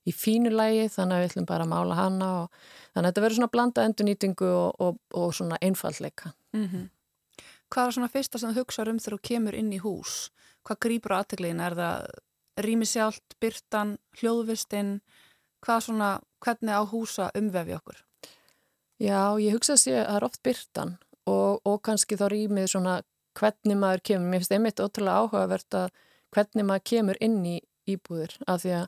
í fínu lægi þannig að við ætlum bara að mála hanna og þannig að þetta verður svona blanda endurnýtingu og, og svona einfallleika mm -hmm. Hvað er svona fyrsta sem þú hugsaður um þegar þú kemur inn í hús? Hvað grýpur á aðtegliðin? Er það rými sjálft, byrtan, hljóðvistinn, hvað svona, hvernig á húsa umvefi okkur? Já, ég hugsa að það er oft byrtan og, og kannski þá rýmið svona hvernig maður kemur. Mér finnst einmitt ótrúlega áhugavert að hvernig maður kemur inn í íbúðir af því að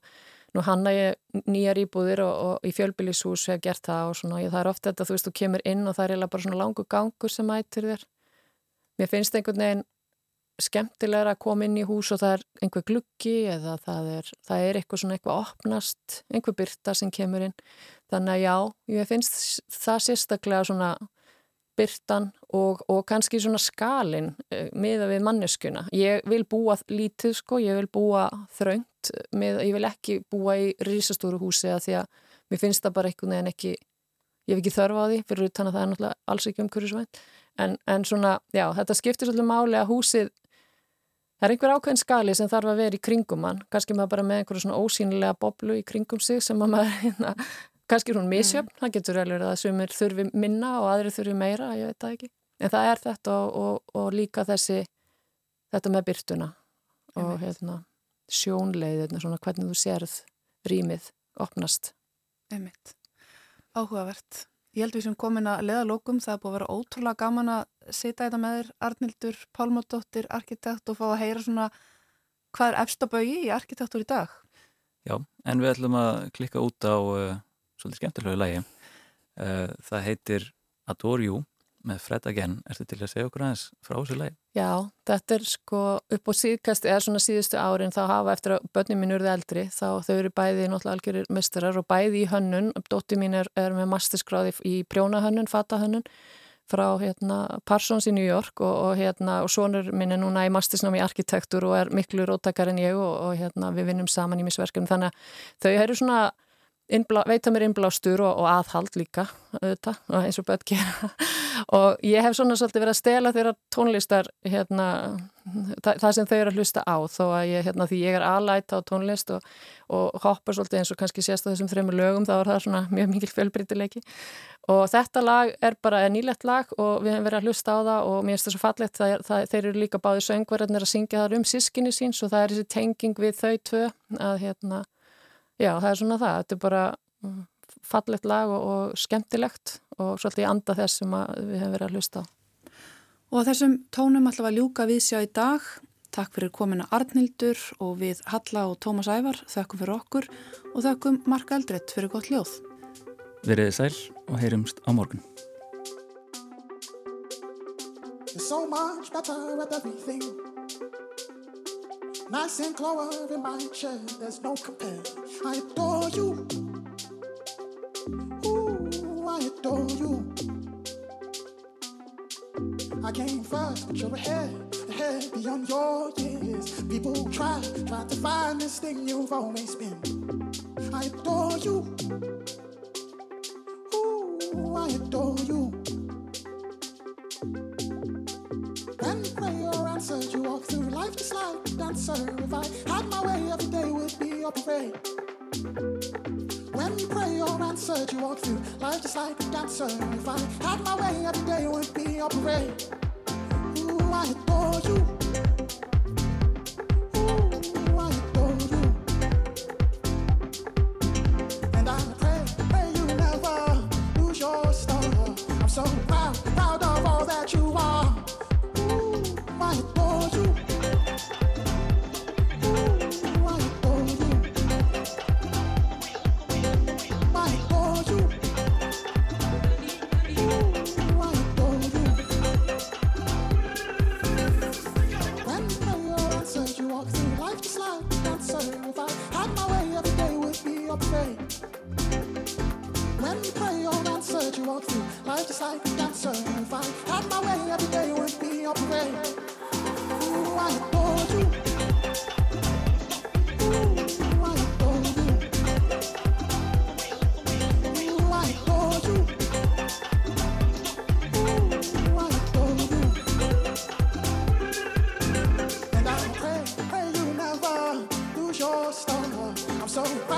nú hanna ég nýjar íbúðir og, og í fjölbylishús hef gert það og svona ég, það er oft þetta þú veist þú kemur inn og það er bara svona langu gangur sem mætir þér. Mér finnst einhvern veginn skemmtilega að koma inn í hús og það er einhver gluggi eða það er, það er eitthvað svona eitthvað opnast, einhver byrta sem kemur inn. Þannig að já, ég finnst það sérstaklega svona byrtan og, og kannski svona skalin eh, miða við manneskuna. Ég vil búa lítið sko, ég vil búa þröngt, með, ég vil ekki búa í risastóru húsi að því að mér finnst það bara einhvern veginn ekki, ég hef ekki þörfa á því fyrir utan að það er náttúrulega alls ekki umhverjusvænt. En, en svona, já, þetta skiptir svolítið máli að húsið Það er einhver ákveðin skali sem þarf að vera í kringum hann, kannski maður bara með einhverju svona ósýnilega boblu í kringum sig sem maður, [laughs] hérna, kannski er hún misjöfn, mm. það getur verið að sumir þurfi minna og aðri þurfi meira, ég veit það ekki. En það er þetta og, og, og líka þessi, þetta með byrtuna og hérna, sjónleið, svona hvernig þú sérð rýmið opnast. Einmitt. Áhugavert. Ég held við sem komin að leða lókum, það er búið að vera ótrúlega gaman að sita þetta með þér, Arnildur Pálmóttóttir, arkitekt og fá að heyra svona hvað er efstabögi í arkitektur í dag? Já, en við ætlum að klikka út á uh, svolítið skemmtilegu lægi. Uh, það heitir Adore You með Fred Again. Er þetta til að segja okkur aðeins frá þessu lægi? Já, þetta er sko upp á síðkast, eða svona síðustu árin þá hafa eftir að börnum mín urði eldri þá þau eru bæði náttúrulega algjörir misturar og bæði í hönnun, dótti mín er, er með masterskráði í prjónahönnun, fatahönnun frá hérna, Parsons í New York og, og, hérna, og sonur minn er núna í mastersnám í arkitektur og er miklu róttakar en ég og, og hérna, við vinnum saman í misverkum. Þannig að þau eru svona innblá, veita mér innblástur og, og aðhald líka auðvitað, eins og börn gera. [laughs] Og ég hef svona svolítið verið að stela þeirra tónlistar hérna, það, það sem þau eru að hlusta á þó að ég, hérna, því ég er aðlæta á tónlist og, og hoppar svolítið eins og kannski sést á þessum þreymur lögum þá er það svona mjög mikil fjölbrytileiki og þetta lag er bara nýlegt lag og við hefum verið að hlusta á það og mér finnst það svo fallegt það, það, þeir eru líka báði söngverðarnir að syngja þar um sískinni síns og það er þessi tenging við þau tvö að hérna já, það er svona það, þetta er bara mm, fallegt lag og, og skemmtilegt og svolítið anda þess sem við hefum verið að hlusta á. Og þessum tónum ætlum að ljúka við sjá í dag. Takk fyrir komina Arnildur og við Halla og Tómas Ævar, þökkum fyrir okkur og þökkum Mark Eldrett fyrir gott ljóð. Veriði sæl og heyrumst á morgun. There's so much better with everything Nice and in my chair, there's no compare. I adore you. Ooh, I adore you. I came first, but you're ahead, ahead beyond your years. People try, try to find this thing you've always been. I adore you. survive. song.